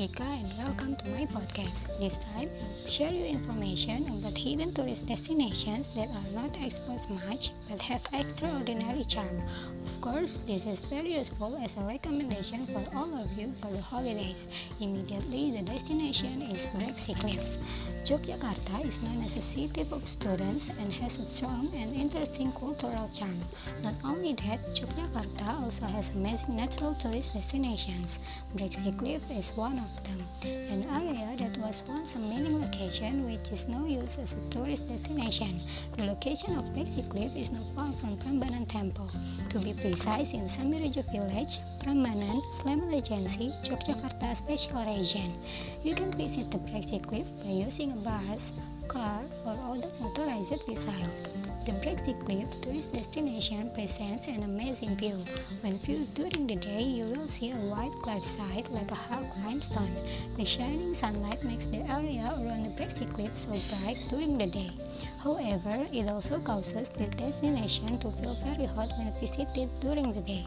Fika and welcome to my podcast. This time, I'll share you information about hidden tourist destinations that are not exposed much but have extraordinary charm. Of course, this is very useful as a recommendation for all of you for the holidays. Immediately, the destination is Breksi Cliff. Yogyakarta is known as a city of students and has a strong and interesting cultural charm. Not only that, Yogyakarta also has amazing natural tourist destinations. Breksi Cliff is one of them, an area that was once a mining location which is now used as a tourist destination. The location of Breksi Cliff is not far from Prambanan Temple. To be precise, in Sambirejo Village, Prambanan, Sleman Regency, Yogyakarta Special Region. You can visit the Breksi Cliff by using a bus, car, or other motorized vehicle. The Breksi Cliff tourist destination presents an amazing view. When viewed during the day, you will see a white cliffside like a hard limestone. The shining sunlight makes the area around the Breksi Cliff so bright during the day. However, it also causes the destination to feel very hot when visited during the day.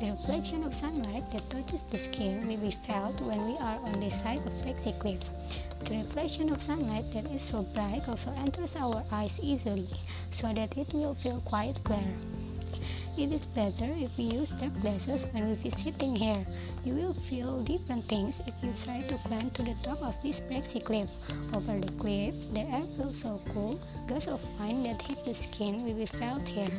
The reflection of sunlight that touches the skin will be felt when we are on the side of Breksi Cliff. The reflection of sunlight that is so bright also enters our eyes easily, so that it will feel quite clear. It is better if we use dark glasses when we visiting here. You will feel different things if you try to climb to the top of this Breksi cliff. Over the cliff, the air feels so cool. Gusts of wind that hit the skin will be felt here.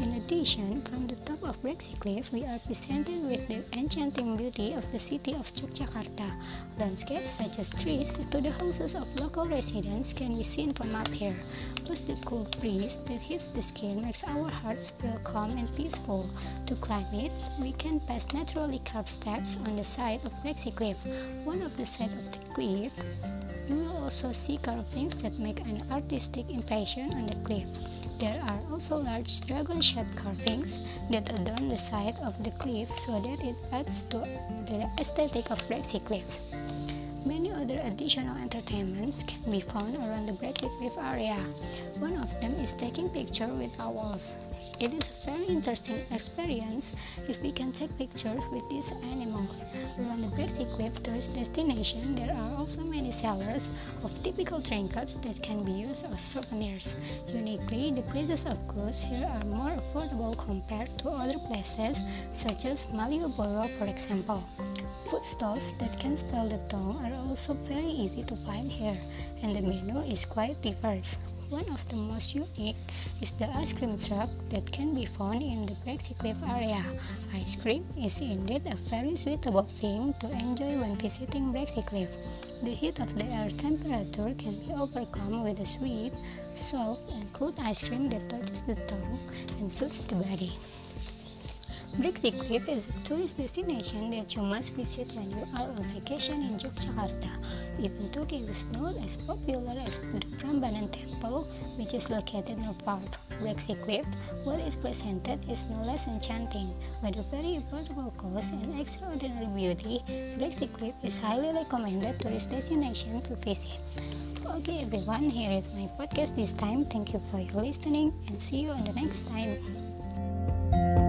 In addition, from the top of Breksi cliff, we are presented with the enchanting beauty of the city of Yogyakarta. Landscapes such as trees to the houses of local residents can be seen from up here. Plus, the cool breeze that hits the skin makes our hearts feel calm and peaceful. To climb it, we can pass naturally carved steps on the side of Breksi Cliff. One of the sides of the cliff, you will also see carvings that make an artistic impression on the cliff. There are also large dragon-shaped carvings that adorn the side of the cliff so that it adds to the aesthetic of Breksi Cliffs. Many other additional entertainments can be found around the Breksi Cliff area. One of them is taking pictures with owls. It is very interesting experience if we can take pictures with these animals. Around the Breksi Cliff tourist destination, there are also many sellers of typical trinkets that can be used as souvenirs. Uniquely, the prices of goods here are more affordable compared to other places, such as Malioboro, for example. Food stalls that can spell the tongue are also very easy to find here, and the menu is quite diverse. One of the most unique is the ice cream truck that can be found in the Breksi Cliff area. Ice cream is indeed a very suitable thing to enjoy when visiting Breksi Cliff. The heat of the air temperature can be overcome with a sweet, soft, and cool ice cream that touches the tongue and soothes the body. Breksi Cliff is a tourist destination that you must visit when you are on vacation in Yogyakarta. Even though is not as popular as the Prambanan Temple, which is located not far from Breksi Cliff, what is presented is no less enchanting. With a very affordable cost and extraordinary beauty, Breksi Cliff is highly recommended tourist destination to visit. Okay everyone, here is my podcast this time. Thank you for your listening and see you on the next time.